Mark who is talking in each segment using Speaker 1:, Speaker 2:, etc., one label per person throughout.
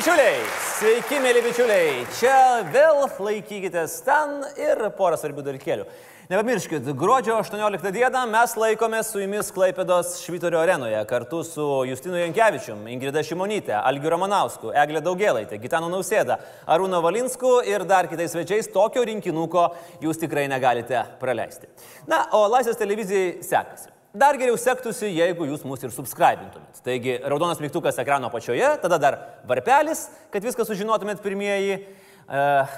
Speaker 1: Bičiuliai, sveiki mėly bičiuliai. Čia vėl laikykitės ten ir porą svarbių dalykėlių. Nepamirškit, gruodžio 18 dieną mes laikomės su jumis Klaipėdos Švyturio arenoje kartu su Justinu Jankievičium, Ingrida Šimonytė, Algiu Ramanausku, Eglė Daugėlaitė, Gitanu Nausėda, Arūno Valinsku ir dar kitais svečiais. Tokio rinkinuko jūs tikrai negalite praleisti. Na, o Laisvės televizijai sekasi. Dar geriau sektųsi, jeigu jūs mus ir subscribintumėt. Taigi, raudonas mygtukas ekrano apačioje, tada dar varpelis, kad viską sužinotumėt pirmieji. Uh,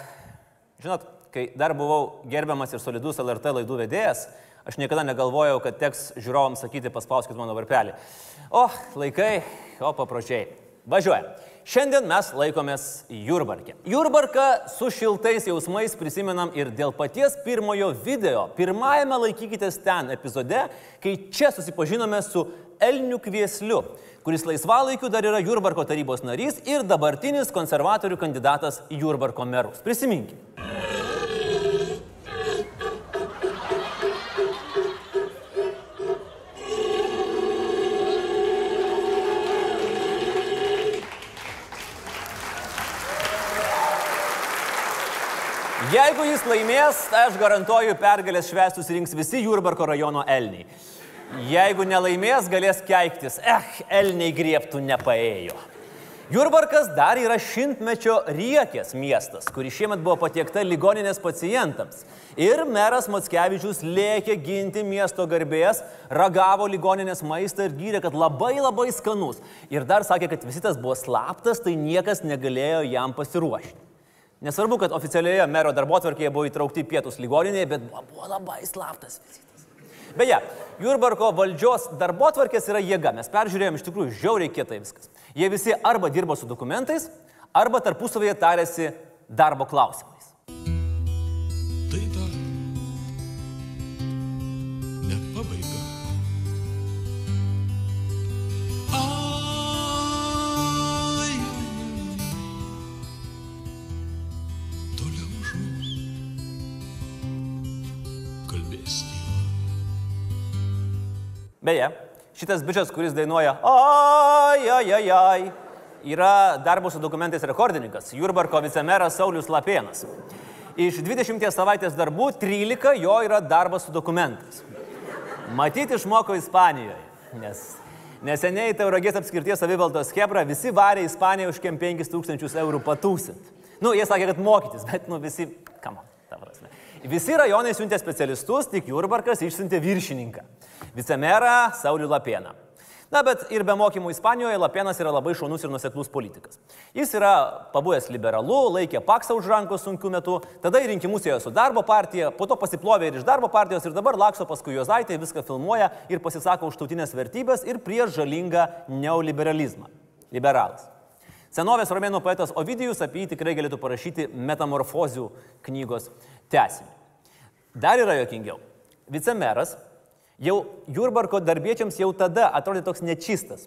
Speaker 1: žinot, kai dar buvau gerbiamas ir solidus LRT laidų vedėjas, aš niekada negalvojau, kad teks žiūrovams sakyti paspauskit mano varpelį. O, laikai, o papročiai. Važiuojam. Šiandien mes laikomės Jurbarke. Jurbarką su šiltais jausmais prisimenam ir dėl paties pirmojo video, pirmajame laikykitės ten epizode, kai čia susipažinome su Elniu Kviesliu, kuris laisvalaikiu dar yra Jurbarko tarybos narys ir dabartinis konservatorių kandidatas Jurbarko merus. Prisiminkime. Jeigu jis laimės, aš garantuoju, pergalės švestus rinks visi Jurbarko rajono elniai. Jeigu nelaimės, galės keiktis, eh, elniai griebtų nepaėjo. Jurbarkas dar yra šimtmečio riekės miestas, kuris šiemet buvo patiekta ligoninės pacientams. Ir meras Matskevičius lėkė ginti miesto garbės, ragavo ligoninės maistą ir gyrė, kad labai labai skanus. Ir dar sakė, kad vizitas buvo slaptas, tai niekas negalėjo jam pasiruošti. Nesvarbu, kad oficialioje mero darbo tvarkėje buvo įtraukti pietus ligoninėje, bet buvo labai slaptas vizitas. Beje, Jurbarko valdžios darbo tvarkės yra jėga. Mes peržiūrėjom iš tikrųjų žiauriai kietai viskas. Jie visi arba dirbo su dokumentais, arba tarpusavėje tarėsi darbo klausimais. Beje, šitas bičias, kuris dainuoja ai, ai, ai, ai, yra darbo su dokumentais rekordininkas, Jurbarko vicemeras Saulis Lapienas. Iš 20 savaitės darbų 13 jo yra darbas su dokumentais. Matyti išmoko Ispanijoje, nes neseniai Tauragės apskirties savivaldos Hebra visi varė Ispaniją už kem 5000 eurų patūsint. Nu, jie sakė, kad mokytis, bet, nu, visi, kam, ta prasme. Visi rajonai siuntė specialistus, tik Jurbarkas išsiuntė viršininką. Vicemerą Saulį Lapieną. Na, bet ir be mokymų Ispanijoje Lapienas yra labai šaunus ir nuseklus politikas. Jis yra pabuvęs liberalu, laikė paksą už rankos sunkiu metu, tada į rinkimus ėjo su darbo partija, po to pasiplovė ir iš darbo partijos ir dabar lakso paskui Jozaitė, viską filmuoja ir pasisako už tautinės vertybės ir prieš žalingą neoliberalizmą. Liberalas. Senovės romėnų poetas Ovidijus apie jį tikrai galėtų parašyti metamorfozių knygos tesinį. Dar yra jokingiau. Vicemeras jau Jurbarko darbiečiams jau tada atrodė toks nečistas.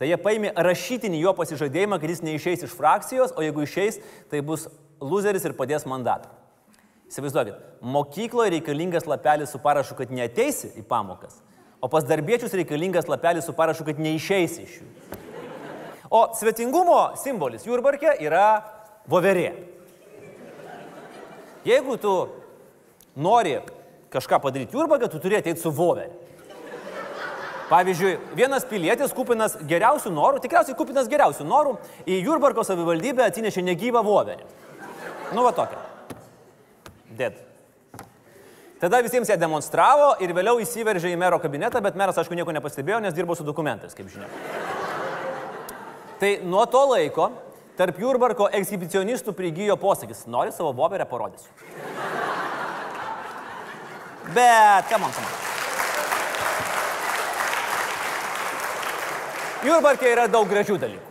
Speaker 1: Tai jie paėmė rašytinį jo pasižadėjimą, kad jis neišeis iš frakcijos, o jeigu išeis, tai bus loseris ir padės mandatą. Įsivaizduokit, mokykloje reikalingas lapelis su parašu, kad neteisi į pamokas, o pas darbiečius reikalingas lapelis su parašu, kad neišeisi iš jų. O svetingumo simbolis Jurbarke yra voverė. Jeigu tu nori kažką padaryti Jurbarke, tu turi ateiti su voverė. Pavyzdžiui, vienas pilietis kupinas geriausių norų, tikriausiai kupinas geriausių norų, į Jurbarko savivaldybę atsinešė negyvą voverį. Nu va tokia. Dėd. Tada visiems ją demonstravo ir vėliau įsiveržė į mero kabinetą, bet meras, aišku, nieko nepastebėjo, nes dirbo su dokumentais, kaip žinia. Tai nuo to laiko tarp Jurbarko ekshibicionistų prigijo posakis, nori savo voverę parodysiu. Bet, kam man, kam man. Jurbarkė yra daug gražių dalykų.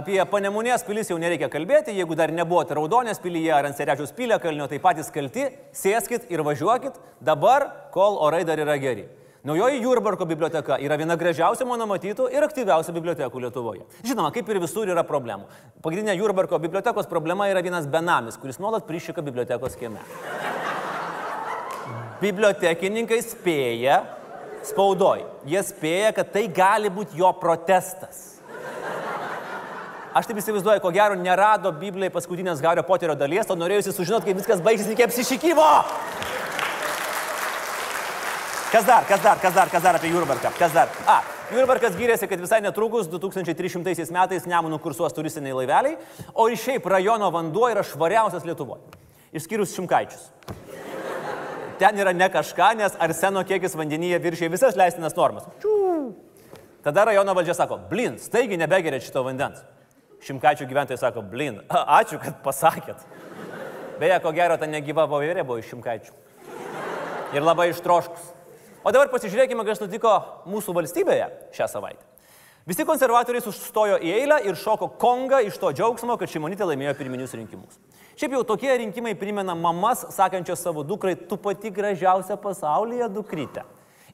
Speaker 1: Apie Panemunės pilis jau nereikia kalbėti, jeigu dar nebuvote Raudonės pilyje ar ant Serečiaus piliakalnio, tai patys kalti, sėskit ir važiuokit dabar, kol orai dar yra geri. Naujoji Jurbarko biblioteka yra viena gražiausių mano matytų ir aktyviausių bibliotekų Lietuvoje. Žinoma, kaip ir visur yra problemų. Pagrindinė Jurbarko bibliotekos problema yra vienas benamis, kuris nuolat prišika bibliotekos kieme. Bibliotekininkai spėja spaudoj. Jie spėja, kad tai gali būti jo protestas. Aš taip įsivaizduoju, ko gero nerado Biblijai paskutinės Hario Poterio dalies, o norėjusi sužinoti, kaip viskas baigsis iki apsišykimo. Kas dar, kas dar, kas dar, kas dar apie Jurbarką? Kas dar? A, Jurbarkas gyrėsi, kad visai netrukus 2300 metais Nemunų kursuos turistiniai laiveliai, o ir šiaip rajono vanduo yra švariausias Lietuvoje. Išskyrus šimkaičius. Ten yra ne kažką, nes arseno kiekis vandenyje viršė visas leistinas normas. Čiū. Tada rajono valdžia sako, blin, staigi nebegeria šito vandens. Šimkaičių gyventojai sako, blin, ačiū, kad pasakėt. Beje, ko gero, ta negyva voverė buvo iš šimkaičių. Ir labai ištroškus. O dabar pasižiūrėkime, kas nutiko mūsų valstybėje šią savaitę. Visi konservatoriai sustojo į eilę ir šoko konga iš to džiaugsmo, kad Šimonytė laimėjo pirminius rinkimus. Šiaip jau tokie rinkimai primena mamas, sakančios savo dukrai, tu pati gražiausia pasaulyje dukrytė.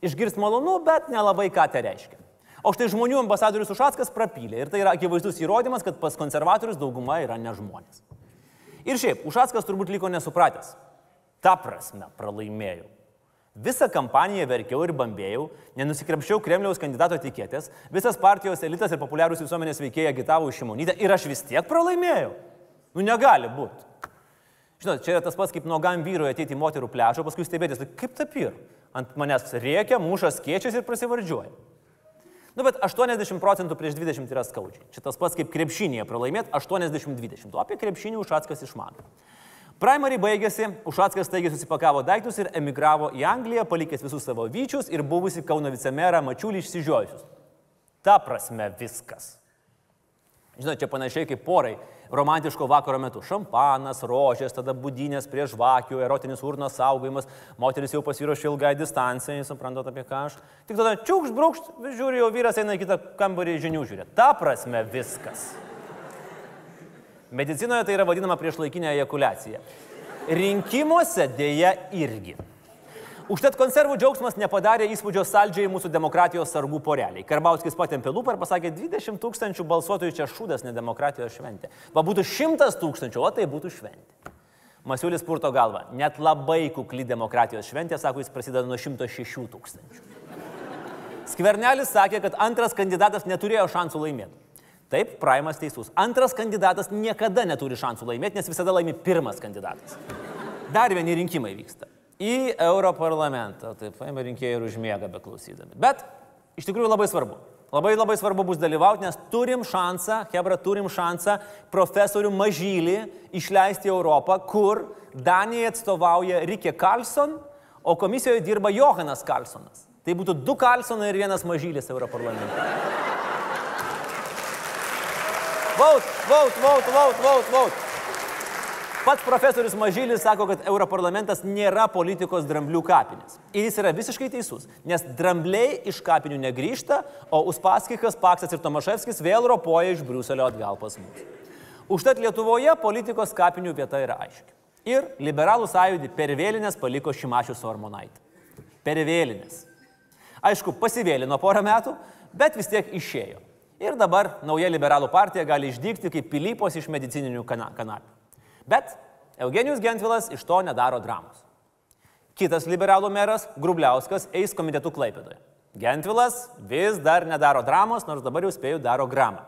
Speaker 1: Išgirst malonu, bet nelabai ką tai reiškia. O štai žmonių ambasadorius Ušackas prapylė ir tai yra akivaizdus įrodymas, kad pas konservatorius dauguma yra ne žmonės. Ir šiaip, Ušackas turbūt liko nesupratęs. Ta prasme, pralaimėjau. Visą kampaniją verkiau ir bambėjau, nenusikrepščiau Kremliaus kandidato etiketės, visas partijos elitas ir populiarūs visuomenės veikėjai agitavo šimonytę ir aš vis tiek pralaimėjau. Nu negali būti. Žinot, čia yra tas pats, kaip nuogam vyrui ateiti į moterų pležą, paskui stebėtis, tai kaip taip ir. Ant manęs rėkia, mušas kiečiasi ir prasivardžiuoja. Nu, bet 80 procentų prieš 20 yra skaudžiai. Čia tas pats kaip krepšinėje pralaimėti 80-20. O apie krepšinį Ušackas išmano. Primary baigėsi, Ušackas staigiai susipakavo daiktus ir emigravo į Angliją, palikęs visus savo vyčius ir buvusi Kauno vicemerą Mačiulį išsižiojusius. Ta prasme viskas. Žinote, čia panašiai kaip porai romantiško vakaro metu. Šampanas, rožės, tada būdinės prie žvakių, erotinis urnos saugojimas, moteris jau pasiruošė ilgai distancijai, suprantate apie ką aš. Tik tada čiūkš, brūkšt, žiūri, jau vyras eina į kitą kambarį žinių žiūrėti. Ta prasme viskas. Medicinoje tai yra vadinama priešlaikinė ejakulacija. Rinkimuose dėja irgi. Užtat konservų džiaugsmas nepadarė įspūdžio saldžiai mūsų demokratijos sargų poreliai. Karbauskis patempė lūpą ir pasakė, 20 tūkstančių balsuotojų čia šūdas, ne demokratijos šventė. Va būtų 100 tūkstančių, o tai būtų šventė. Masiulis purto galvą. Net labai kukli demokratijos šventė, sako, jis prasideda nuo 106 tūkstančių. Skvernelis sakė, kad antras kandidatas neturėjo šansų laimėti. Taip, Praimas teisus. Antras kandidatas niekada neturi šansų laimėti, nes visada laimi pirmas kandidatas. Dar vieni rinkimai vyksta. Į Europarlamentą. Taip, paima rinkėjai ir užmiega beklausydami. Bet iš tikrųjų labai svarbu. Labai labai svarbu bus dalyvauti, nes turim šansą, Hebra, turim šansą profesorių Mažylį išleisti į Europą, kur Danijai atstovauja Rikė Karlson, o komisijoje dirba Johanas Karlsonas. Tai būtų du Karlsonai ir vienas Mažylis Europarlamente. Vote, vote, vote, vote, vote, vote. Pats profesorius Mažylis sako, kad Europarlamentas nėra politikos dramblių kapinės. Ir jis yra visiškai teisus, nes drambliai iš kapinių negrįžta, o Uspaskikas, Paksas ir Tomaševskis vėl ropoja iš Briuselio atgal pas mus. Užtat Lietuvoje politikos kapinių vieta yra aiški. Ir liberalų sąjūdį per vėlinės paliko Šimašius Ormonaitė. Per vėlinės. Aišku, pasivėlino porą metų, bet vis tiek išėjo. Ir dabar nauja liberalų partija gali išdygti kaip pilypos iš medicininių kana kanapių. Bet Eugenijus Gentvilas iš to nedaro dramos. Kitas liberalų meras, Grubliauskas, eis komitetų Klaipėdoje. Gentvilas vis dar nedaro dramos, nors dabar jau spėjau daro gramą.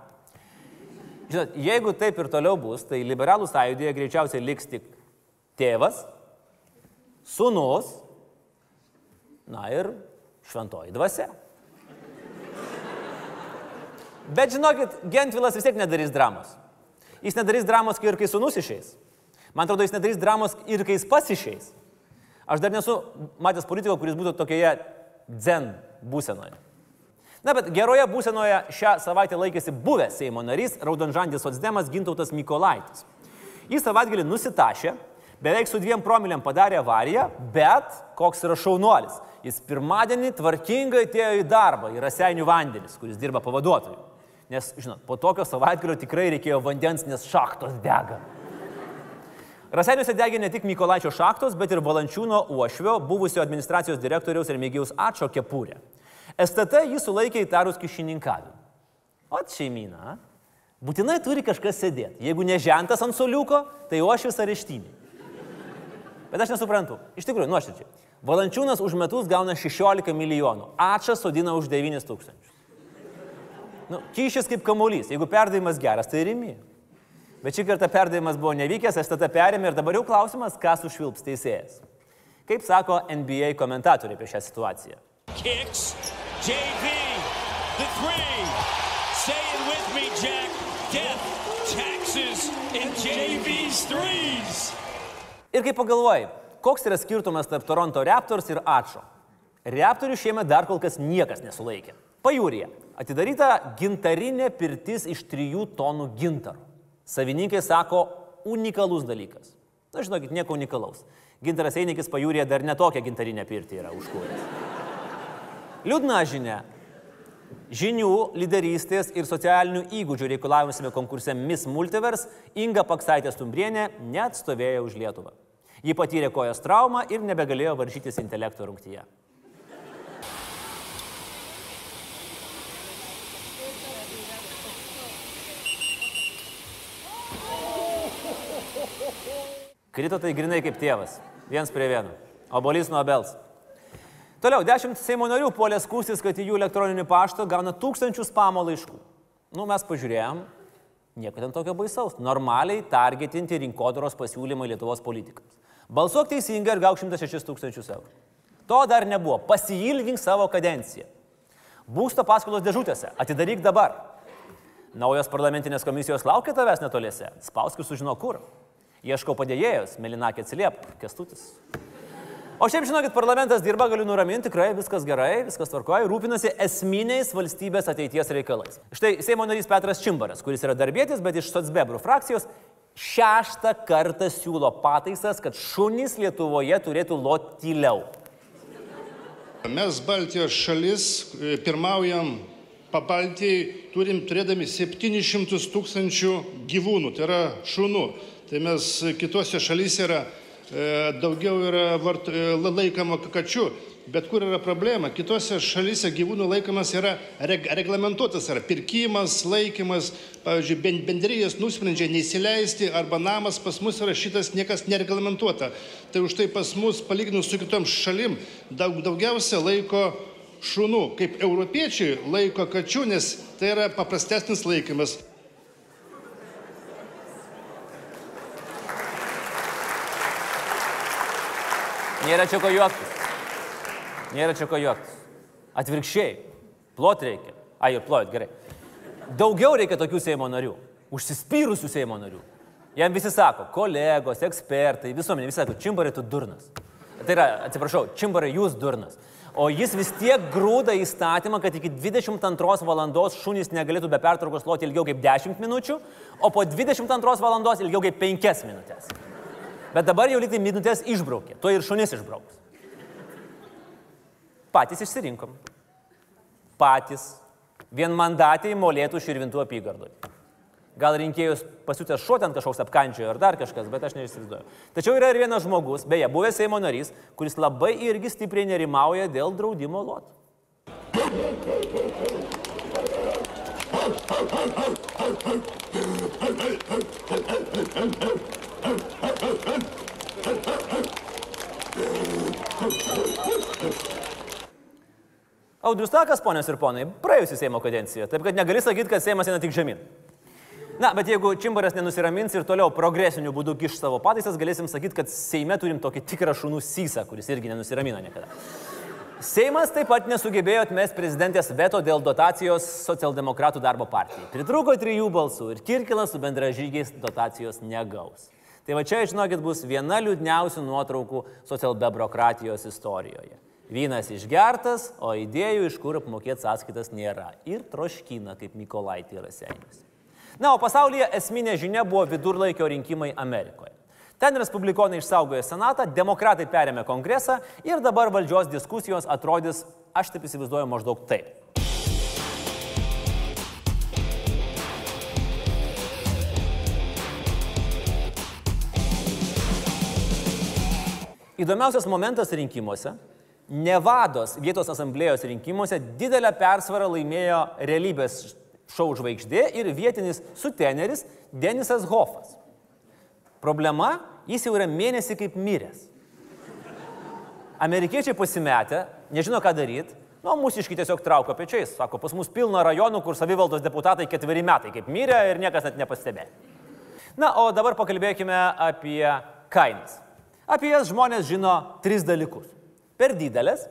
Speaker 1: Žinot, jeigu taip ir toliau bus, tai liberalų sąjūdėje greičiausiai liks tik tėvas, sunus, na ir šventoji dvasia. Bet žinokit, Gentvilas vis tiek nedarys dramos. Jis nedarys dramos ir kai sunus išeis. Man atrodo, jis nedarys dramos ir kai jis pats išeis. Aš dar nesu matęs politiko, kuris būtų tokioje dzen būsenoje. Na, bet geroje būsenoje šią savaitę laikėsi buvęs Seimo narys, raudonžandis Sotsdemas Gintautas Mykolaitis. Jis savaitgalį nusitašė, beveik su dviem promiliam padarė avariją, bet koks yra šaunuolis. Jis pirmadienį tvarkingai atėjo į darbą, į Raseinių vandenis, kuris dirba pavaduotoju. Nes, žinot, po tokio savaitgalio tikrai reikėjo vandens, nes šachtos dega. Raseiniuose degė ne tik Mykolaičio šachtos, bet ir Valančiūno Uošvio, buvusio administracijos direktoriaus ir mėgiaus Ačio kepurė. STT jį sulaikė įtarus kišininkavimą. O šeimyna, būtinai turi kažkas sėdėti. Jeigu ne žentas ant soliuko, tai Uošvis areštiniai. Bet aš nesuprantu. Iš tikrųjų, nuoširdžiai. Valančiūnas už metus gauna 16 milijonų, Ačas sodina už 9 tūkstančius. Nu, kyšis kaip kamuolys. Jeigu perdavimas geras, tai rimi. Bet šį kartą perdavimas buvo nevykęs, aš tada perėmė ir dabar jau klausimas, kas užvilps teisėjas. Kaip sako NBA komentatoriai apie šią situaciją.
Speaker 2: Kicks. JV. The three. Say it with me, Jack. Death. Taxes. And JV's threes.
Speaker 1: Ir kaip pagalvojai, koks yra skirtumas tarp Toronto Raptors ir Atšo? Raptorių šiemet dar kol kas niekas nesulaikė. Pajūrėje atidaryta gintarinė pirtis iš 3 tonų gintaro. Savininkai sako, unikalus dalykas. Na, žinokit, nieko unikalaus. Gintaras Einikis pajūrėje dar netokią gintarinę pirtį yra užkūręs. Liūdna žinia. Žinių, lyderystės ir socialinių įgūdžių reikalavimusiame konkurse Miss Multiverse Inga Paksaitė Stumbrienė neatstovėjo už Lietuvą. Ji patyrė kojos traumą ir nebegalėjo varžytis intelekto rungtyje. Krito tai grinai kaip tėvas, viens prie vieno, obolys nuo obels. Toliau, dešimt Seimo narių puolė skūstis, kad į jų elektroninį paštą gauna tūkstančius spamo laiškų. Nu, mes pažiūrėjom, nieko ten tokio baisaus. Normaliai targetinti rinkodaros pasiūlymai Lietuvos politikams. Balsuok teisingai ir gauk 106 tūkstančius eurų. To dar nebuvo. Pasiilgink savo kadenciją. Būsto paskolos dėžutėse. Atidaryk dabar. Naujos parlamentinės komisijos laukia tavęs netoliese. Spausk ir sužino kur. Ieškau padėjėjus, Melinakė atsiliep, kestutis. O šiaip žinokit, parlamentas dirba, galiu nuraminti, tikrai viskas gerai, viskas tvarkoja, rūpinasi esminiais valstybės ateities reikalais. Štai Seimo narys Petras Čimbaras, kuris yra darbėtis, bet iš Sotsbebrų frakcijos, šeštą kartą siūlo pataisas, kad šunys Lietuvoje turėtų loti tyliau.
Speaker 3: Mes Baltijos šalis e, pirmaujam pabaltijai, turim turėdami 700 tūkstančių gyvūnų, tai yra šunų. Tai mes kitose šalyse yra e, daugiau yra vart, e, laikoma kačių, bet kur yra problema? Kitose šalyse gyvūnų laikomas yra reg, reglamentuotas, yra pirkimas, laikymas, pavyzdžiui, ben- bendrijas nusprendžia neįsileisti arba namas pas mus yra šitas niekas nereglamentuota. Tai už tai pas mus, palyginus su kitom šalim, daug, daugiausia laiko šunų, kaip europiečiai laiko kačių, nes tai yra paprastesnis laikymas.
Speaker 1: Nėra čia ko juoktis. Nėra čia ko juoktis. Atvirkščiai. Plot reikia. Ai, ir plojot, gerai. Daugiau reikia tokių Seimo narių. Užsispyrusių Seimo narių. Jam visi sako, kolegos, ekspertai, visuomenė, visi sako, čimbarai tu durnas. Tai yra, atsiprašau, čimbarai jūs durnas. O jis vis tiek grūda įstatymą, kad iki 22 valandos šunys negalėtų be pertraukos loti ilgiau kaip 10 minučių, o po 22 valandos ilgiau kaip 5 minutės. Bet dabar jau liktai minutės išbraukė, tuo ir šunis išbrauks. Patys išsirinkom. Patys. Vienmandatėjai molėtų širvintų apygardoj. Gal rinkėjus pasiūtęs šuo ten kažkoks apkančiojo ar dar kažkas, bet aš neįsivaizduoju. Tačiau yra ir vienas žmogus, beje, buvęs Seimo narys, kuris labai irgi stipriai nerimauja dėl draudimo lot. Audrius Takas, ponios ir ponai, praėjusi Seimo kadencija, taip kad negali sakyti, kad Seimas eina tik žemyn. Na, bet jeigu Čimbaras nenusiramins ir toliau progresiniu būdu kiš savo pataisas, galėsim sakyti, kad Seime turim tokį tikrą šunų sysą, kuris irgi nenusiramina niekada. Seimas taip pat nesugebėjo atmesti prezidentės veto dėl dotacijos socialdemokratų darbo partijai. Pritruko trijų balsų ir Kirkilas su bendražygiais dotacijos negaus. Tai va čia, žinokit, bus viena liūdniausių nuotraukų socialdebrokratijos istorijoje. Vynas išgertas, o idėjų, iš kur apmokėti sąskaitas nėra. Ir troškina, kaip Mikolaitė yra senis. Na, o pasaulyje esminė žinia buvo vidurlaikio rinkimai Amerikoje. Ten respublikonai išsaugojo senatą, demokratai perėmė kongresą ir dabar valdžios diskusijos atrodys, aš taip įsivaizduoju, maždaug taip. Įdomiausias momentas rinkimuose - Nevados vietos asamblėjos rinkimuose didelę persvarą laimėjo realybės šou žvaigždė ir vietinis suteneris Denisas Hofas. Problema - jis jau yra mėnesį kaip miręs. Amerikiečiai pasimetę, nežino ką daryti, nu mūsiški tiesiog trauko pečiais. Sako, pas mus pilna rajonų, kur savivaldos deputatai ketveri metai kaip mirė ir niekas net nepastebėjo. Na, o dabar pakalbėkime apie kainas. Apie jas žmonės žino tris dalykus. Per didelės,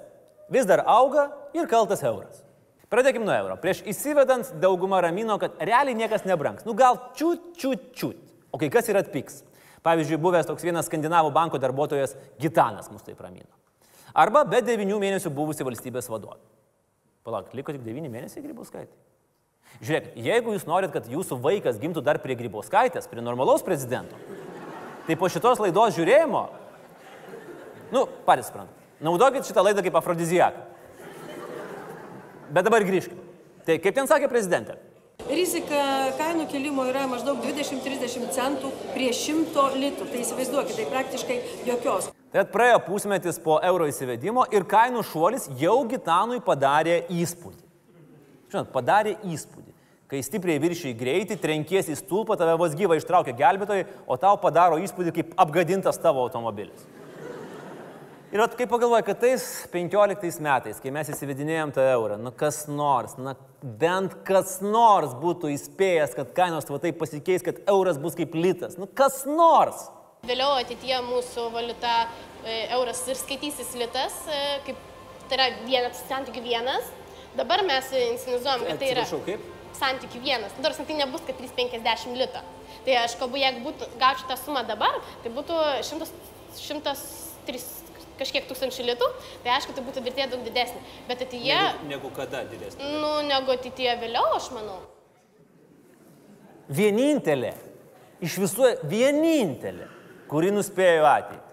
Speaker 1: vis dar auga ir kaltas euras. Pradėkime nuo euro. Prieš įsivedant daugumą ramino, kad realiai niekas nebrangs. Nu gal čiut, čiut, čiut. O kai kas ir atpiks. Pavyzdžiui, buvęs toks vienas skandinavų banko darbuotojas Gitanas mus taip ramino. Arba be 9 mėnesių buvusi valstybės vadovė. Palauk, liko tik 9 mėnesiai grybauskaitai. Žiūrėkit, jeigu jūs norit, kad jūsų vaikas gimtų dar prie grybauskaitės, prie normalaus prezidento, tai po šitos laidos žiūrėjimo, nu, patys suprantat, naudokit šitą laidą kaip afrodizijaką. Bet dabar grįžkime. Tai kaip ten sakė prezidentė?
Speaker 4: Rizika kainų kelimo yra maždaug 20-30 centų prie 100 litrų. Tai įsivaizduokite, tai praktiškai jokios.
Speaker 1: Tai praėjo pusmetis po euro įsivedimo ir kainų šuolis jau Gitanui padarė įspūdį. Žinot, padarė įspūdį. Kai stipriai viršiai greitį, trenkiesi į stulpą, tave vos gyvą ištraukia gelbėtojai, o tau padaro įspūdį kaip apgadintas tavo automobilis. Ir at, kaip pagalvoju, kad tais 15 metais, kai mes įsivedinėjom tą eurą, nu kas nors, na bent kas nors būtų įspėjęs, kad kainos va taip pasikeis, kad euras bus kaip litas. Nu kas nors.
Speaker 5: Vėliau ateityje mūsų valiuta e, euras ir skaitysis litas, e, kaip tai yra vienas santykių vienas. Dabar mes insinizuojam, kad tai yra
Speaker 1: Atsiprašau, kaip?
Speaker 5: santykių vienas. Nu, Dar tai nebus, kad 350 lito. Tai aš kalbu, jeigu būtų, gaučiau tą sumą dabar, tai būtų 100, 103 kažkiek tūkstančių litų, tai aišku, tai būtų vertė daug didesnė. Bet ateityje,
Speaker 1: Negu, negu kada didesnė.
Speaker 5: nu, negu ateityje vėliau, aš manau.
Speaker 1: Vienintelė, iš visų vienintelė, kuri nuspėjo ateitį.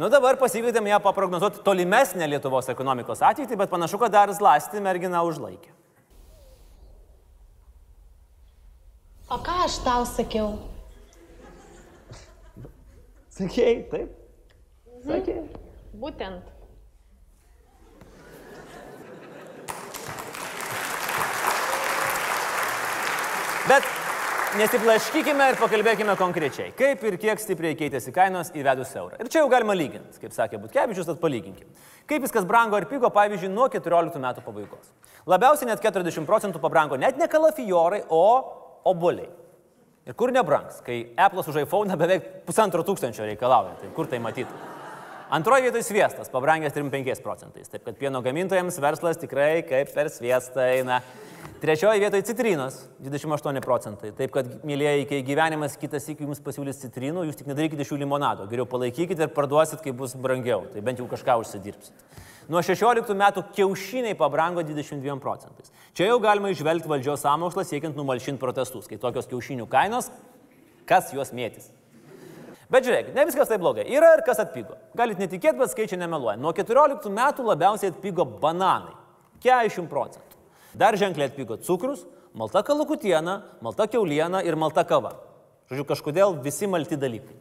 Speaker 1: Nu dabar pasikvietėm ją paprognozuoti tolimesnę Lietuvos ekonomikos ateitį, bet panašu, kad dar zlasti mergina užlaikė.
Speaker 5: O ką aš tau sakiau?
Speaker 1: Sakėjai, taip? Sakėjai.
Speaker 5: Būtent.
Speaker 1: Bet nesiblaškykime ir pakalbėkime konkrečiai, kaip ir kiek stipriai keitėsi kainos įvedus eurą. Ir čia jau galima lyginti, kaip sakė Butkevičius, tad palyginkim. Kaip viskas brango ir pigo, pavyzdžiui, nuo 14 metų pabaigos. Labiausiai net 40 procentų pabrango net ne kalafijorai, o oboliai. Ir kur nebrangs, kai Apple'as už iPhone beveik pusantro tūkstančio reikalauja, tai kur tai matyti? Antroje vietoje sviestas, pabrangęs 35 procentais. Taip kad pieno gamintojams verslas tikrai kaip per sviestą eina. Trečioje vietoje citrinos 28 procentai. Taip kad, mėlyjeji, kai gyvenimas kitas iki jums pasiūlys citrinų, jūs tik nedarykite šių limonado. Geriau palaikykite ir parduosit, kai bus brangiau. Tai bent jau kažką užsidirbsit. Nuo 16 metų kiaušiniai pabrango 22 procentais. Čia jau galima išvelgti valdžios sąmokslą siekiant numalšinti protestus, kai tokios kiaušinių kainos, kas juos mėtys. Bet žiūrėkit, ne viskas taip blogai. Yra ir kas atpigo. Galit netikėti, bet skaičiai nemeluoja. Nuo 14 metų labiausiai atpigo bananai. 40 procentų. Dar ženkliai atpigo cukrus, malta kalakutiena, malta keuliena ir malta kava. Žodžiu, kažkodėl visi malti dalykai.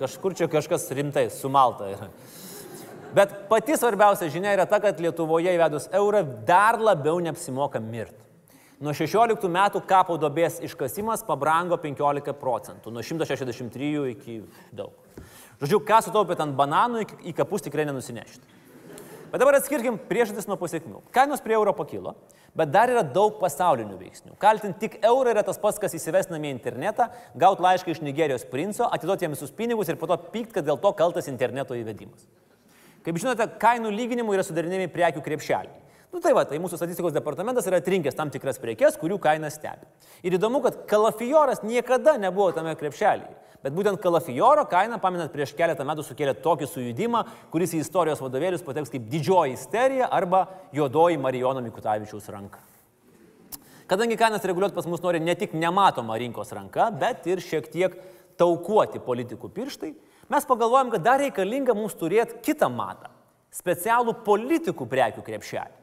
Speaker 1: Kažkur čia kažkas rimtai sumalta yra. Bet pati svarbiausia žinia yra ta, kad Lietuvoje įvedus eurą dar labiau neapsimoka mirti. Nuo 16 metų kapo dobės iškasimas pabrango 15 procentų, nuo 163 iki daug. Žodžiu, ką sutaupėt ant bananų, į kapus tikrai nenusinešite. Bet dabar atskirkim priežastis nuo pasiekmių. Kainos prie euro pakilo, bet dar yra daug pasaulinių veiksnių. Kaltinti tik eurą yra tas pats, kas įsivesti namie internetą, gauti laišką iš Nigerijos princo, atiduoti jam visus pinigus ir po to pykt, kad dėl to kaltas interneto įvedimas. Kaip žinote, kainų lyginimų yra sudarinėjami prekių krepšeliai. Nu tai va, tai mūsų statistikos departamentas yra atrinkęs tam tikras prekes, kurių kainas stebi. Ir įdomu, kad kalafijoras niekada nebuvo tame krepšelyje. Bet būtent kalafijoro kaina, paminat, prieš keletą metų sukėlė tokį sujudimą, kuris į istorijos vadovėlius pateks kaip didžioji isterija arba juodoji Marijono Mikutavičiaus ranka. Kadangi kainas reguliuoti pas mus nori ne tik nematoma rinkos ranka, bet ir šiek tiek taukuoti politikų pirštai, mes pagalvojom, kad dar reikalinga mums turėti kitą matą - specialų politikų prekių krepšelį.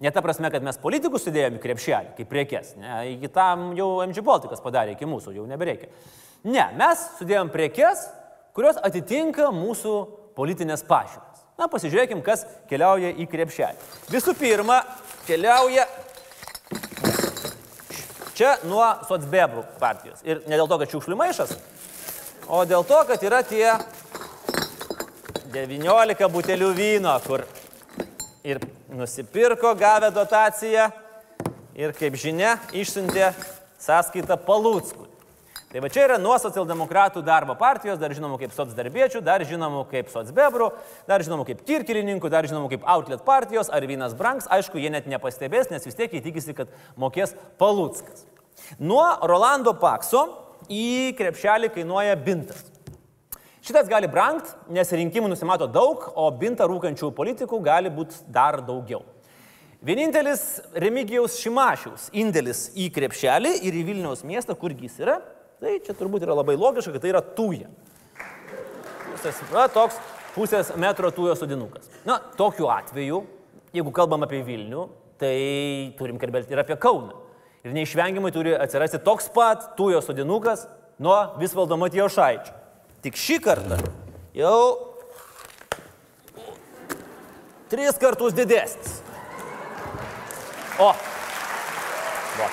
Speaker 1: Ne ta prasme, kad mes politikus sudėjome krepšelį, kaip prekes. Ne, iki tam jau MG Baltikas padarė, iki mūsų jau nebereikia. Ne, mes sudėjom prekes, kurios atitinka mūsų politinės pažiūras. Na, pasižiūrėkim, kas keliauja į krepšelį. Visų pirma, keliauja čia nuo Sotsbebrų partijos. Ir ne dėl to, kad šiukšlių maišas, o dėl to, kad yra tie 19 butelių vyno, kur ir nusipirko, gavę dotaciją ir, kaip žinia, išsiuntė sąskaitą Palūckui. Tai va čia yra nuo socialdemokratų darbo partijos, dar žinomų kaip socdarbiečių, dar žinomų kaip socbebrų, dar žinomų kaip kirkilininkų, dar žinomų kaip outlet partijos ar vynas brangs. Aišku, jie net nepastebės, nes vis tiek jie tikisi, kad mokės Palūckas. Nuo Rolando Pakso į krepšelį kainuoja bintas. Šitas gali brangti, nes rinkimų nusimato daug, o bintą rūkančių politikų gali būti dar daugiau. Vienintelis Remigijaus Šimašiaus indėlis į krepšelį ir į Vilniaus miestą, kurgi jis yra, tai čia turbūt yra labai logiška, kad tai yra tūja. Pusės, na, toks pusės metro tūjo sodinukas. Na, tokiu atveju, jeigu kalbam apie Vilnių, tai turim kalbėti ir apie Kauną. Ir neišvengiamai turi atsirasti toks pat tūjo sodinukas nuo Visvaldo Matijo Šaičio. Tik šį kartą jau tris kartus didesnis. O. Va.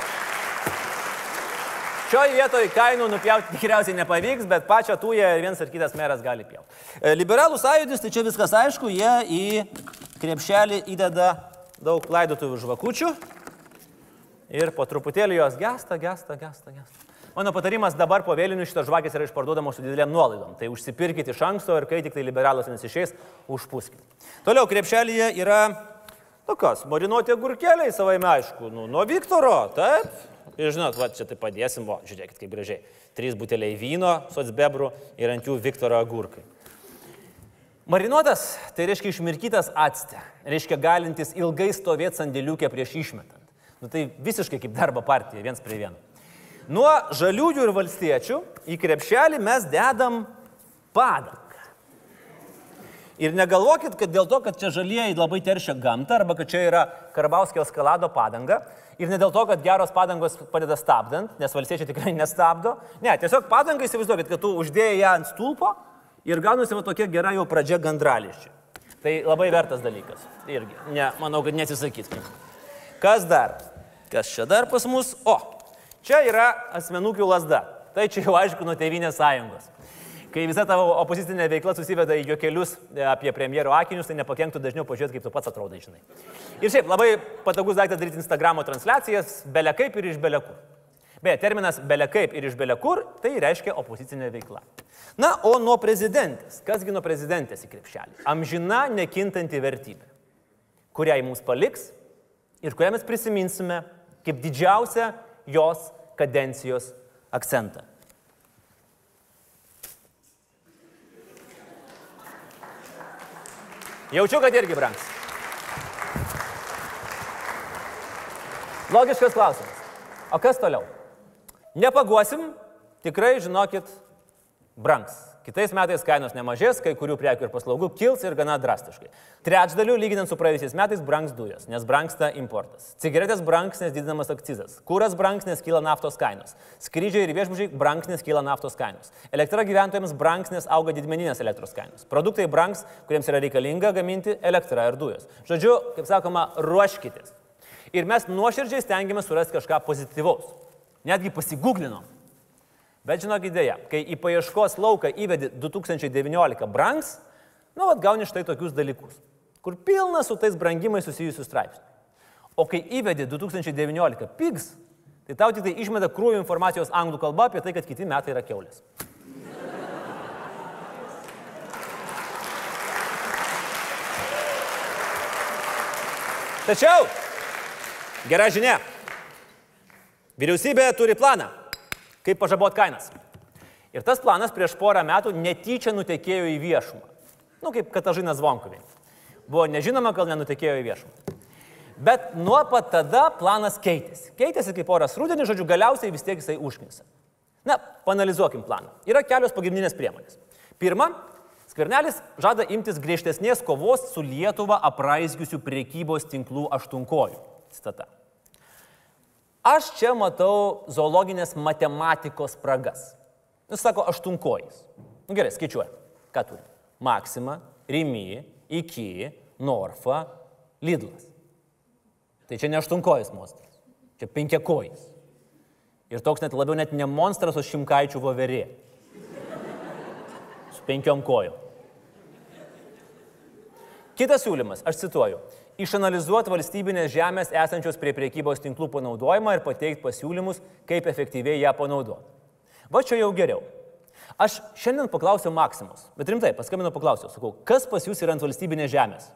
Speaker 1: Šioje vietoje kainų nupjauti tikriausiai nepavyks, bet pačią tūją vienas ar kitas meras gali pjauti. E, Liberalų sąjūdis, tai čia viskas aišku, jie į krepšelį įdeda daug laidotuvių žvakučių ir po truputėlį jos gesta, gesta, gesta, gesta. Mano patarimas dabar po vėlinių šitos žvakės yra išparduodamos su didelėm nuolaidom. Tai užsipirkite iš anksto ir kai tik tai liberalas nesišeis, užpuskite. Toliau krepšelėje yra tokios marinuoti agurkeliai savaime aišku. Nu, nuo Viktoro, taip. Ir žinot, va, čia tai padėsim, va, žiūrėkit kaip gražiai. Trys buteliai vyno, socbebrų ir ant jų Viktoro agurkai. Marinuotas tai reiškia išmirkytas atste. Reiškia galintis ilgai stovėti sandėliukė prieš išmetant. Nu, tai visiškai kaip darbo partija, viens prie vieno. Nuo žaliųjų ir valstiečių į krepšelį mes dedam padangą. Ir negalvokit, kad dėl to, kad čia žalieji labai teršia gamtą, arba kad čia yra Karbauskio skalado padanga, ir ne dėl to, kad geros padangos padeda stabdant, nes valstiečiai tikrai nestabdo. Ne, tiesiog padangą įsivaizduokit, kad tu uždėjai ją ant stulpo ir gaunasi va tokia gera jau pradžia gandrališčiai. Tai labai vertas dalykas. Irgi. Ne, manau, kad neatsisakytum. Kas dar? Kas čia dar pas mus? O, čia yra asmenukių lasda. Tai čia jau aišku nuo Tevinės sąjungos. Kai visa tavo opozicinė veikla susiveda į juokelius apie premjero akinius, tai nepakenktų dažniau pažiūrėti, kaip tu pats atrodai, žinai. Ir šiaip labai patogus daiktas daryti Instagramo transliacijas, belekaip ir iš belekur. Beje, terminas belekaip ir iš belekur tai reiškia opozicinė veikla. Na, o nuo prezidentės. Kasgi nuo prezidentės į krepšelį? Amžina nekintanti vertybė, kurią į mums paliks ir kurią mes prisiminsime kaip didžiausią jos kadencijos akcentą. Jaučiu, kad irgi brangs. Logiškas klausimas. O kas toliau? Nepaguosim, tikrai žinokit, brangs. Kitais metais kainos nemažės, kai kurių prekių ir paslaugų kils ir gana drastiškai. Trečdaliu, lyginant su praėjusiais metais, brangs dujos, nes brangsta importas. Cigaretės brangs, nes didinamas akcizas. Kūras brangs, nes kyla naftos kainos. Skrydžiai ir viešbučiai brangs, nes kyla naftos kainos. Elektra gyventojams brangs, nes auga didmeninės elektros kainos. Produktai brangs, kuriems yra reikalinga gaminti elektrą ir dujas. Žodžiu, kaip sakoma, ruoškitės. Ir mes nuoširdžiai stengiamės surasti kažką pozityvaus. Netgi pasigūglinom. Bet žinok idėja, kai į paieškos lauką įvedi 2019 brangs, nu, vad gauni štai tokius dalykus, kur pilna su tais brangimais susijusių straipsnių. O kai įvedi 2019 pigs, tai tau tik tai išmeta krūvį informacijos anglų kalba apie tai, kad kiti metai yra keulės. Tačiau, gera žinia. Vyriausybė turi planą kaip pažabot kainas. Ir tas planas prieš porą metų netyčia nutekėjo į viešumą. Nu, kaip Katažina Zvonkovė. Buvo nežinoma, gal nenutekėjo į viešumą. Bet nuo pat tada planas keitėsi. Keitėsi kaip oras rudenį, žodžiu, galiausiai vis tiek jisai užknisa. Na, panalizuokim planą. Yra kelios pagrindinės priemonės. Pirma, Skvernelis žada imtis griežtesnės kovos su Lietuva apraizgiusių priekybos tinklų aštunkojų. Citata. Aš čia matau zoologinės matematikos spragas. Jis sako aštunkojais. Nu, gerai, skaičiuoja. Ką turi? Maksima, Rimi, Iki, Norfa, Lidlas. Tai čia ne aštunkojais monstras. Čia penkiakojais. Ir toks net labiau net ne monstras, o šimkaičių voverė. Su penkiom kojom. Kitas siūlymas, aš cituoju. Išanalizuoti valstybinės žemės esančios prie priekybos tinklų panaudojimą ir pateikti pasiūlymus, kaip efektyviai ją panaudoti. Va čia jau geriau. Aš šiandien paklausiau Maksimos, bet rimtai, paskambinau paklausiau, sakau, kas pas jūs yra ant valstybinės žemės?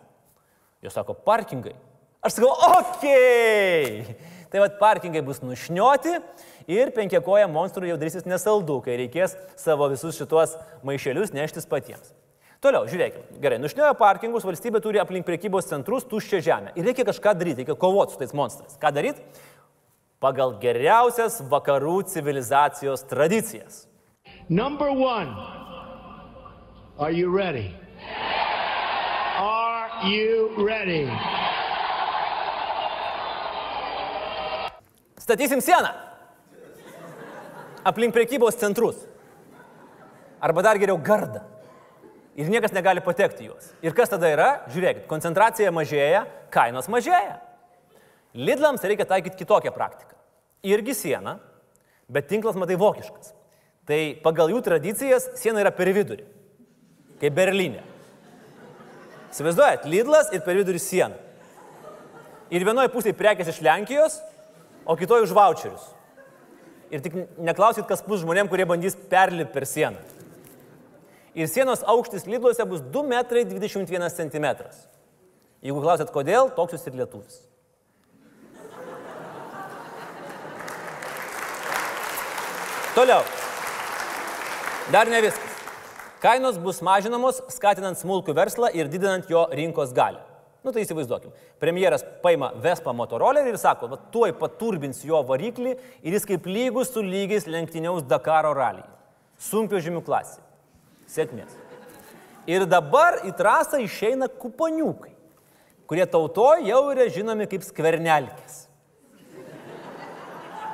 Speaker 1: Jos sako, parkingai. Aš sakau, okei. Okay. Tai vad parkingai bus nušnioti ir penkiakoja monstrų jau darysis nesaldu, kai reikės savo visus šituos maišelius neštis patiems. Toliau, žiūrėkime. Gerai, nušniojo parkingus, valstybė turi aplink prekybos centrus tuščią žemę. Ir reikia kažką daryti, reikia kovoti su tais monstrais. Ką daryti? Pagal geriausias vakarų civilizacijos tradicijas.
Speaker 6: Number one, are you ready? Are you ready?
Speaker 1: Statysim sieną. Aplink prekybos centrus. Arba dar geriau gardą. Ir niekas negali patekti juos. Ir kas tada yra? Žiūrėkit, koncentracija mažėja, kainos mažėja. Lidlams reikia taikyti kitokią praktiką. Irgi siena, bet tinklas matai vokiškas. Tai pagal jų tradicijas siena yra per vidurį. Kaip Berlyne. Įsivaizduojat, Lidlas ir per vidurį siena. Ir vienoje pusėje prekės iš Lenkijos, o kitoje už voucherius. Ir tik neklausyt, kas bus žmonėm, kurie bandys perlipti per sieną. Ir sienos aukštis Lidluose bus 2,21 m. Jeigu klausėt, kodėl, toks jūs ir lietuvis. Toliau. Dar ne viskas. Kainos bus mažinamos, skatinant smulkų verslą ir didinant jo rinkos galę. Nu tai įsivaizduokim. Premjeras paima Vespa motorolerį ir sako, va tuoj paturbins jo variklį ir jis kaip lygus su lygiais lenktyniaus Dakaro ralyje. Sunkio žymių klasė. Sėkmės. Ir dabar į trasą išeina kuponiukai, kurie tautoje jau yra žinomi kaip skvernelkės.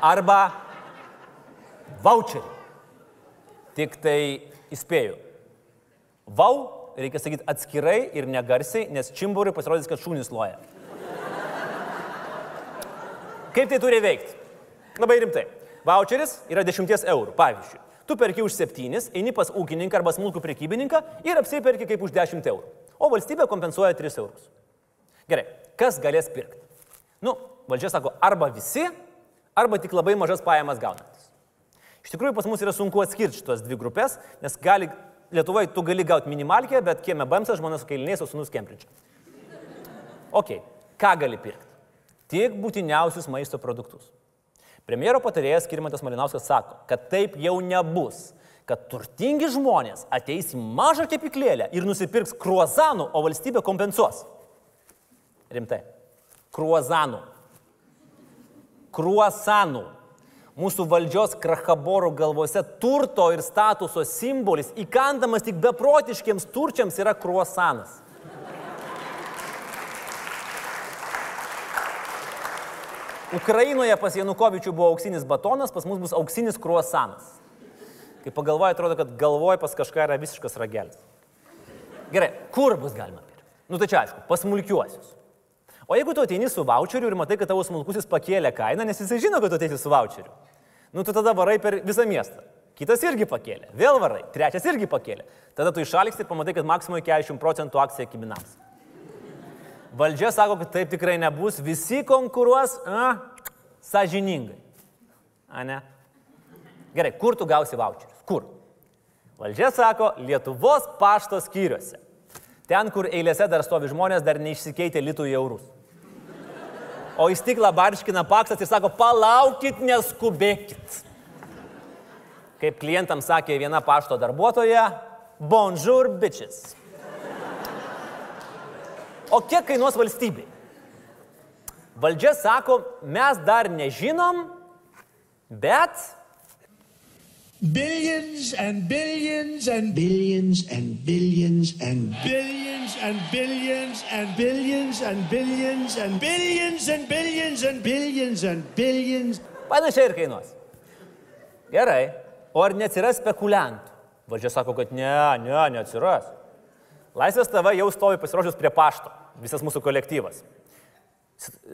Speaker 1: Arba voucheriai. Tik tai įspėju. Vau reikia sakyti atskirai ir negarsiai, nes čimbūrai pasirodys, kad šūnis loja. Kaip tai turi veikti? Labai rimtai. Voucheris yra 10 eurų, pavyzdžiui. Tu perki už 7, eini pas ūkininką arba smulkų prekybininką ir apsiperki kaip už 10 eurų. O valstybė kompensuoja 3 eurus. Gerai, kas galės pirkti? Nu, valdžia sako, arba visi, arba tik labai mažas pajamas gaunantis. Iš tikrųjų, pas mus yra sunku atskirti šitos dvi grupės, nes gali, Lietuvoje tu gali gauti minimalkę, bet kieme Bamsas žmonės su kailiniais, o sunus Kembridže. Ok, ką gali pirkti? Tik būtiniausius maisto produktus. Premjero patarėjas Kirmantas Malinauskas sako, kad taip jau nebus, kad turtingi žmonės ateis į mažą kepiklėlę ir nusipirks kruozanų, o valstybė kompensuos. Rimtai. Kruozanų. Kruosanų. Mūsų valdžios krachaborų galvose turto ir statuso simbolis, įkandamas tik beprotiškiams turčiams, yra kruosanas. Ukrainoje pas Janukovičių buvo auksinis batonas, pas mus bus auksinis kruosanas. Kai pagalvoju, atrodo, kad galvoje pas kažką yra visiškas ragelis. Gerai, kur bus galima pirkti? Nu tai čia aišku, pas smulkiuosius. O jeigu tu ateini su voucheriu ir matai, kad tavo smulkusis pakėlė kainą, nes jisai žino, kad tu ateisi su voucheriu, nu tu tada varai per visą miestą. Kitas irgi pakėlė, vėl varai, trečias irgi pakėlė. Tada tu išaliksti ir pamatai, kad maksimui 40 procentų akcija kiminams. Valdžia sako, kad taip tikrai nebus, visi konkuruos a, sąžiningai. A ne? Gerai, kur tu gausi voucherius? Kur? Valdžia sako, Lietuvos pašto skyriuose. Ten, kur eilėse dar stovi žmonės, dar neišsikeitė litų į eurus. O į stiklą barškina paksas ir sako, palaukit, neskubėkit. Kaip klientams sakė viena pašto darbuotoja, bonjour bitches. O kiek kainuos valstybei? Valdžia sako, mes dar nežinom, bet
Speaker 6: Billions and billions and billions and billions and billions and billions and billions and billions and billions and billions and billions and billions.
Speaker 1: panašiai ir kainuos. Gerai, o ar neatsiras spekuliantų? Valdžia sako, kad ne, ne, neatsiras. Laisvės TV jau stovi pasiruošus prie pašto, visas mūsų kolektyvas.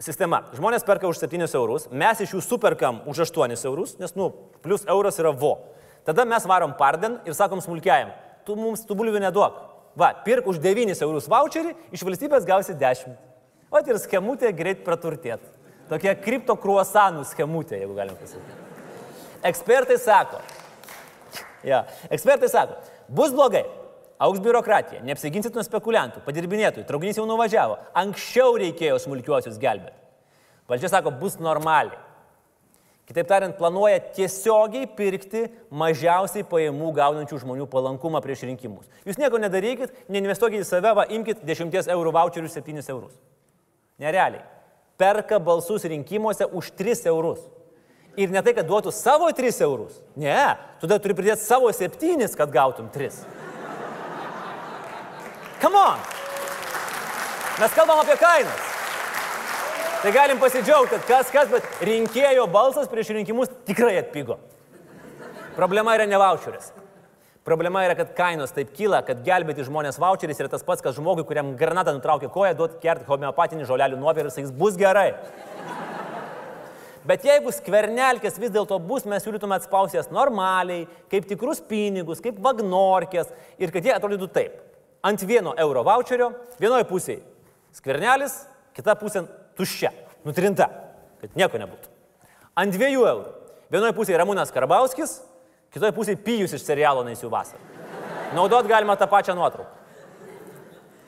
Speaker 1: Sistema. Žmonės perka už 7 eurus, mes iš jų superkam už 8 eurus, nes, nu, plus euras yra vo. Tada mes varom parden ir sakom smulkiajam, tu mums tų bulvių neduok. Va, pirk už 9 eurus voucherį, iš valstybės gausi 10. O ir schemutė greit praturtėt. Tokia kripto kruosanų schemutė, jeigu galim pasakyti. Ekspertai sako, ja, ekspertai sako, bus blogai, auks biurokratija, neapsiginsit nuo spekuliantų, padirbinėtojų, traukinys jau nuvažiavo, anksčiau reikėjo smulkiuosius gelbėti. Valdžia sako, bus normaliai. Kitaip tariant, planuoja tiesiogiai pirkti mažiausiai pajamų gaunančių žmonių palankumą prieš rinkimus. Jūs nieko nedarykit, neinvestuokit į save, va, imkite 10 eurų voucherius 7 eurus. Nerealiai. Perka balsus rinkimuose už 3 eurus. Ir ne tai, kad duotų savo 3 eurus. Ne, tada turi pridėti savo 7, kad gautum 3. Come on. Mes kalbam apie kainas. Tai galim pasidžiaugti, kad kas kas, bet rinkėjo balsas prieš rinkimus tikrai atpigo. Problema yra ne voucheris. Problema yra, kad kainos taip kyla, kad gelbėti žmonės voucheris yra tas pats, kas žmogui, kuriam granatą nutraukė koją, duoti kert homeopatinį žolelių nuovirį, sakys, bus gerai. Bet jeigu skvernelkės vis dėlto bus, mes siūlytume atspausti jas normaliai, kaip tikrus pinigus, kaip vagnorkės ir kad jie atrodytų taip. Ant vieno euro voucherio, vienoje pusėje skvernelis, kita pusė tuščia, nutrinta, kad nieko nebūtų. Ant dviejų eurų. Vienoje pusėje Ramūnas Karbauskis, kitoje pusėje Pijus iš serialo Naisių vasarą. Naudot galima tą pačią nuotrauką.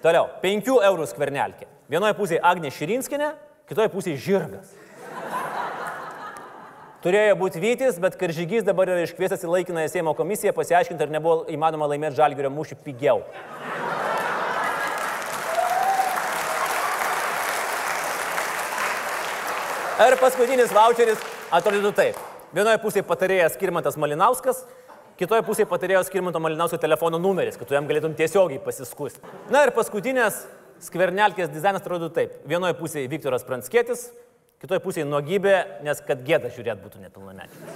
Speaker 1: Toliau, 5 eurų skvernelkė. Vienoje pusėje Agnė Širinskinė, kitoje pusėje Žirgas. Turėjo būti Vytis, bet Karžygys dabar yra iškviestas į laikinąją Seimo komisiją pasiaiškinti, ar nebuvo įmanoma laimėti žalgerio mūšį pigiau. Ir paskutinis voucheris atrodytų taip. Vienoje pusėje patarėjas Skirmantas Malinauskas, kitoje pusėje patarėjos Skirmanto Malinausko telefono numeris, kad tu jam galėtum tiesiogiai pasiskusti. Na ir paskutinės skvernelkės dizainas atrodo taip. Vienoje pusėje Viktoras Pranskėtis, kitoje pusėje nuogybė, nes kad gėda žiūrėt būtų nepilnamečiai.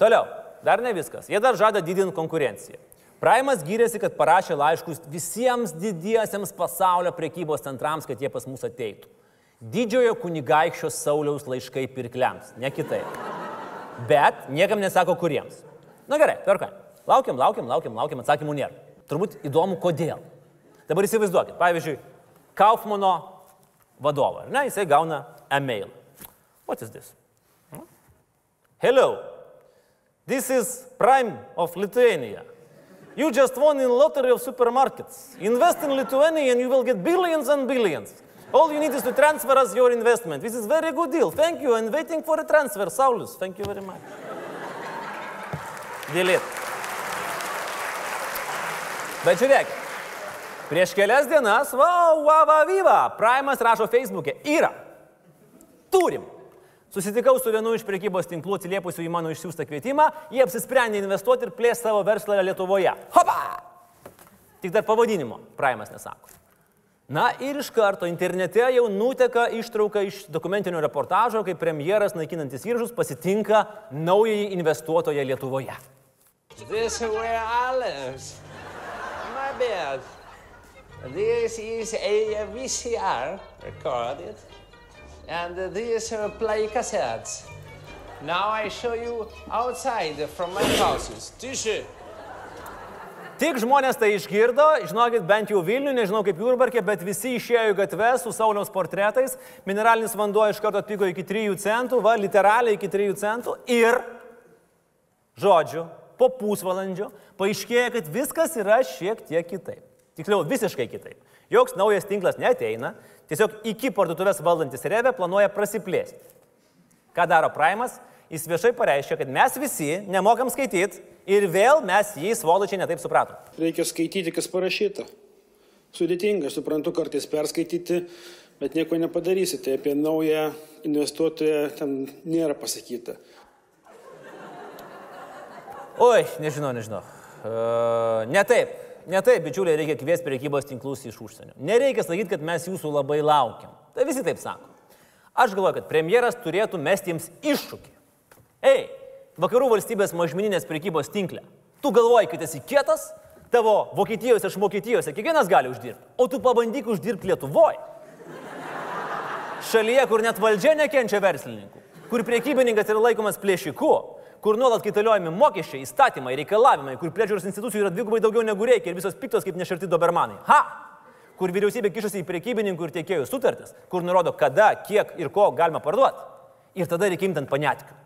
Speaker 1: Toliau, dar ne viskas. Jie dar žada didinti konkurenciją. Praimas gyrėsi, kad parašė laiškus visiems didiesiems pasaulio prekybos centrams, kad jie pas mus ateitų. Didžiojo kunigaikščio Sauliaus laiškai pirkliams, ne kitaip. Bet niekam nesako kuriems. Na gerai, tvarka. Laukiam, laukiam, laukiam, laukiam, atsakymų nėra. Turbūt įdomu, kodėl. Dabar įsivaizduokit, pavyzdžiui, Kaufmano vadovą, ar ne, jisai gauna e-mail. What is this? Hello, this is Prime of Lithuania. You just won in lottery of supermarkets. Invest in Lithuania and you will get billions and billions. All you need is to transfer us your investment. This is very good deal. Thank you. And waiting for a transfer. Saulus, thank you very much. Delete. Bet žiūrėk, prieš kelias dienas, va, va, va, vyva, Primas rašo Facebook'e, yra. Turim. Susitikau su vienu iš prekybos tinklų atsiliepusiu į mano išsiųstą kvietimą, jie apsisprendė investuoti ir plėsti savo verslą Lietuvoje. Hopa! Tik dar pavadinimo Primas nesako. Na ir iš karto internete jau nuteka ištrauka iš dokumentinio reportažo, kai premjeras naikinantis įrašus pasitinka naująjį investuotoją Lietuvoje.
Speaker 7: This is where I live. My bed. This is a VCR recorded, and these are play cassettes. Now I show you outside from my houses. Tiši.
Speaker 1: Tik žmonės tai išgirdo, žinokit, bent jau Vilnių, nežinau kaip Jurbarkė, bet visi išėjo į gatves su Sauliaus portretais, mineralinis vanduo iš karto atpigo iki 3 centų, va, literaliai iki 3 centų ir, žodžiu, po pusvalandžio paaiškėjo, kad viskas yra šiek tiek kitaip. Tiksliau, visiškai kitaip. Joks naujas tinklas neteina, tiesiog iki parduotuvės valdantis Revė planuoja prasiplėsti. Ką daro Primas? Jis viešai pareiškia, kad mes visi nemokam skaityti ir vėl mes jį svoločiai netaip supratom.
Speaker 8: Reikia skaityti, kas parašyta. Sudėtinga, suprantu, kartais perskaityti, bet nieko nepadarysite. Apie naują investuotoją ten nėra pasakyta.
Speaker 1: Oi, nežinau, nežinau. Uh, ne taip, ne taip, bičiuliai, reikia kviesti priekybos tinklus iš užsienio. Nereikia sakyti, kad mes jūsų labai laukiam. Tai visi taip sako. Aš galvoju, kad premjeras turėtų mesti jiems iššūkį. Ei, vakarų valstybės mažmeninės priekybos tinklė. Tu galvoji, kad esi kietas, tavo Vokietijos iš Vokietijos kiekvienas gali uždirbti, o tu pabandyk uždirbti Lietuvoje. Šalyje, kur net valdžia nekenčia verslininkų, kur priekybininkas yra laikomas plėšiku, kur nuolat kaitaliojami mokesčiai, įstatymai, reikalavimai, kur priežiūros institucijų yra dvigubai daugiau negu reikia ir visos piktos kaip nešarti dobermanai. Ha! kur vyriausybė kišasi į priekybininkų ir tiekėjų sutartis, kur nurodo, kada, kiek ir ko galima parduoti. Ir tada reikia imti ant panetikių.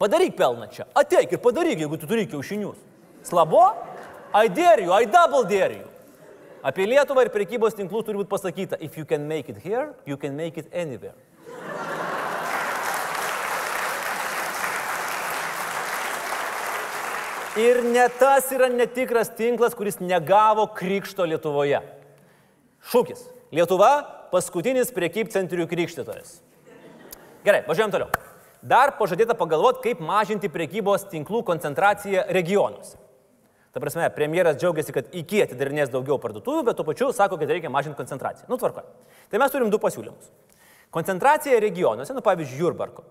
Speaker 1: Padaryk pelną čia, ateik ir padaryk, jeigu tu turi kiaušinius. Slabo? I dare you, I double dare you. Apie Lietuvą ir prekybos tinklus turi būti pasakyta, if you can make it here, you can make it anywhere. Ir ne tas yra netikras tinklas, kuris negavo krikšto Lietuvoje. Šūkis. Lietuva - paskutinis priekybcentrių krikštytojas. Gerai, važiuojam toliau. Dar pažadėta pagalvoti, kaip mažinti priekybos tinklų koncentraciją regionuose. Ta prasme, premjeras džiaugiasi, kad iki atidarinės daugiau parduotuvių, bet tuo pačiu sako, kad reikia mažinti koncentraciją. Nu, tvarko. Tai mes turim du pasiūlymus. Koncentracija regionuose, nu pavyzdžiui, Jurbarko.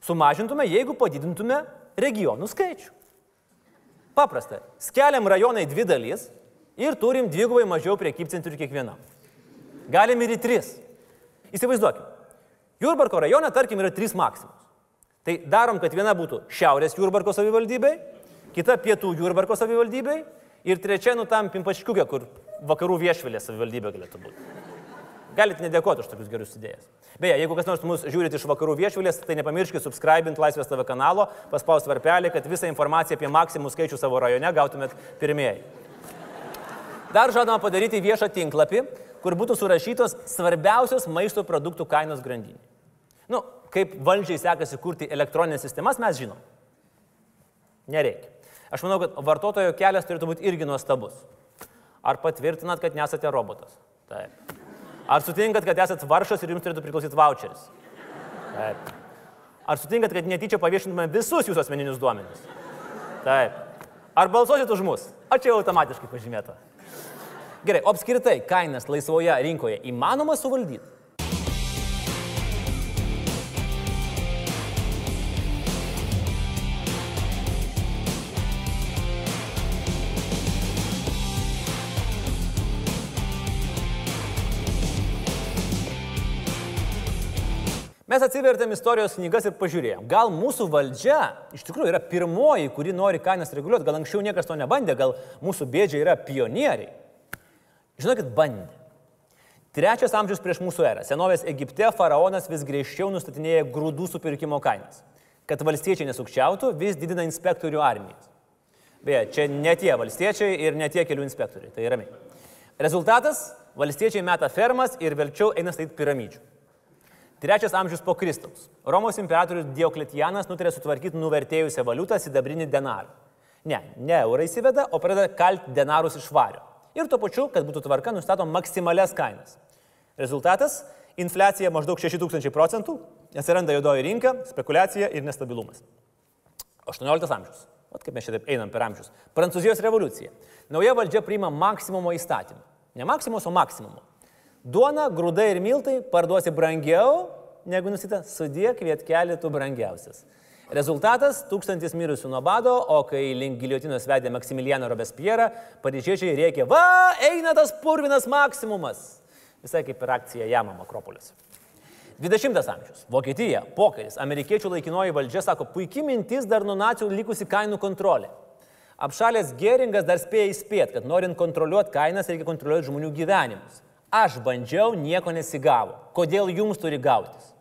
Speaker 1: Sumažintume, jeigu padidintume regionų skaičių. Paprasta. Skeliam rajonai dvi dalys ir turim dvigubai mažiau priekybcentrių kiekvienam. Galim ir į tris. Įsivaizduokim. Jurbarko rajone, tarkim, yra trys maksimus. Tai darom, kad viena būtų Šiaurės Jurbarko savivaldybei, kita Pietų Jurbarko savivaldybei ir trečia, nu tam Pimpaškiukė, kur vakarų viešvilės savivaldybė galėtų būti. Galite nedėkoti už tokius gerus idėjas. Beje, jeigu kas nors mus žiūrit iš vakarų viešvilės, tai nepamirškit subscribint Laisvės TV kanalo, paspausti varpelį, kad visą informaciją apie maksimų skaičių savo rajone gautumėt pirmieji. Dar žadama padaryti viešą tinklapį, kur būtų surašytos svarbiausios maisto produktų kainos grandinė. Nu, kaip valdžiai sekasi kurti elektroninės sistemas, mes žinom. Nereikia. Aš manau, kad vartotojo kelias turėtų būti irgi nuostabus. Ar patvirtinat, kad nesate robotas? Taip. Ar sutinkat, kad esate varšas ir jums turėtų priklausyti voucheris? Taip. Ar sutinkat, kad netyčia paviešintume visus jūsų asmeninius duomenis? Taip. Ar balsuosit už mus? Ar čia jau automatiškai pažymėta? Gerai, o apskritai kainas laisvoje rinkoje įmanoma suvaldyti? Mes atsivertėm istorijos knygas ir pažiūrėjom. Gal mūsų valdžia iš tikrųjų yra pirmoji, kuri nori kainas reguliuoti, gal anksčiau niekas to nebandė, gal mūsų bėdžiai yra pionieriai. Žinokit, bandė. Trečias amžius prieš mūsų erą. Senovės Egipte faraonas vis griežčiau nustatinėja grūdų supirkimo kainas. Kad valstiečiai nesukčiautų, vis didina inspektorių armijas. Beje, čia ne tie valstiečiai ir ne tie kelių inspektoriai, tai ramiai. Rezultatas - valstiečiai meta fermas ir vėliau eina statyti piramidžių. Trečias amžius po Kristaus. Romos imperatorius Diokletianas nutarė sutvarkyti nuvertėjusią valiutą sidabrinį denarą. Ne, ne eurą įsiveda, o pradeda kalti denarus iš vario. Ir tuo pačiu, kad būtų tvarka, nustato maksimalias kainas. Rezultatas - infliacija maždaug 6000 procentų, atsiranda juodoji rinka, spekulacija ir nestabilumas. 18 amžius. O kaip mes čia taip einam per amžius. Prancūzijos revoliucija. Nauja valdžia priima maksimumo įstatymą. Ne maksimos, o maksimumo. Duona, grūdai ir miltai parduosi brangiau, negu nusita, sudėk vietkelį tu brangiausias. Rezultatas - tūkstantis mirusių nuo bado, o kai link giliotinos vedė Maksimiliano Robespierre, paryžiečiai rėkė, va, eina tas purvinas maksimumas. Visai kaip ir akcija Jamam Akropolis. 20 amžius. Vokietija, pokaris, amerikiečių laikinoji valdžia sako, puikiai mintis dar nuo nacijų likusi kainų kontrolė. Apšalės Geringas dar spėja įspėti, kad norint kontroliuoti kainas, reikia kontroliuoti žmonių gyvenimus. Aš bandžiau, nieko nesigavo. Kodėl jums turi gautis?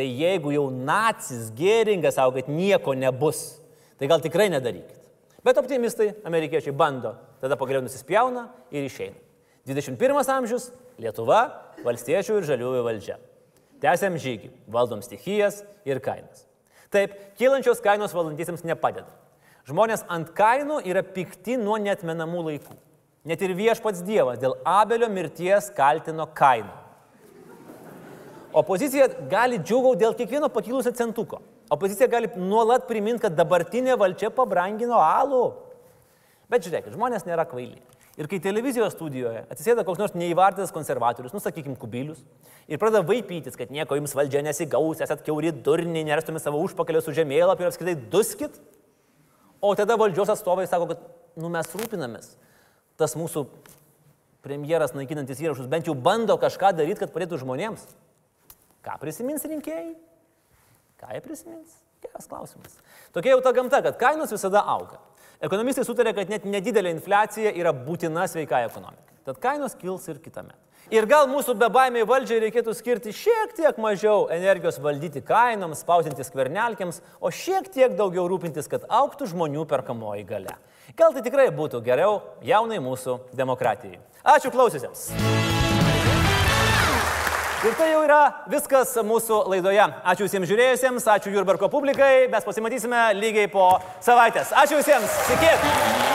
Speaker 1: Tai jeigu jau nacis Geringas savo, kad nieko nebus, tai gal tikrai nedarykit. Bet optimistai, amerikiečiai bando, tada pagaliau nusispjauna ir išeina. 21 amžius - Lietuva, valstiečių ir žaliųjų valdžia. Tęsiam žygį, valdom stichijas ir kainas. Taip, kylančios kainos valdantiesiems nepadeda. Žmonės ant kainų yra pikti nuo netmenamų laikų. Net ir viešpats Dievas dėl Abelio mirties kaltino kainą. Opozicija gali džiūgauti dėl kiekvieno pakilusio centuko. Opozicija gali nuolat priminti, kad dabartinė valdžia pabrangino alų. Bet žiūrėkit, žmonės nėra kvaili. Ir kai televizijos studijoje atsisėda koks nors neįvardytas konservatorius, nusakykim, kubilius, ir pradeda vaipytis, kad nieko jums valdžia nesigaus, esat keuri durniai, nerastumėte savo užpakalio su žemėlapiu ir apskritai duskit, o tada valdžios atstovai sako, kad nu, mes rūpinamės. Tas mūsų premjeras naikinantis įrašus bent jau bando kažką daryti, kad padėtų žmonėms. Ką prisimins rinkėjai? Ką jie prisimins? Geras klausimas. Tokia jau ta gamta, kad kainos visada auga. Ekonomistai sutarė, kad net nedidelė infliacija yra būtina sveikai ekonomikai. Tad kainos kils ir kitą metą. Ir gal mūsų bebaimiai valdžiai reikėtų skirti šiek tiek mažiau energijos valdyti kainoms, spausintis kvernelkiams, o šiek tiek daugiau rūpintis, kad auktų žmonių perkamoji gale. Gal tai tikrai būtų geriau jaunai mūsų demokratijai. Ačiū klausysiams. Ir tai jau yra viskas mūsų laidoje. Ačiū visiems žiūrėjusiems, ačiū Jurbarko publikai, mes pasimatysime lygiai po savaitės. Ačiū visiems, iki.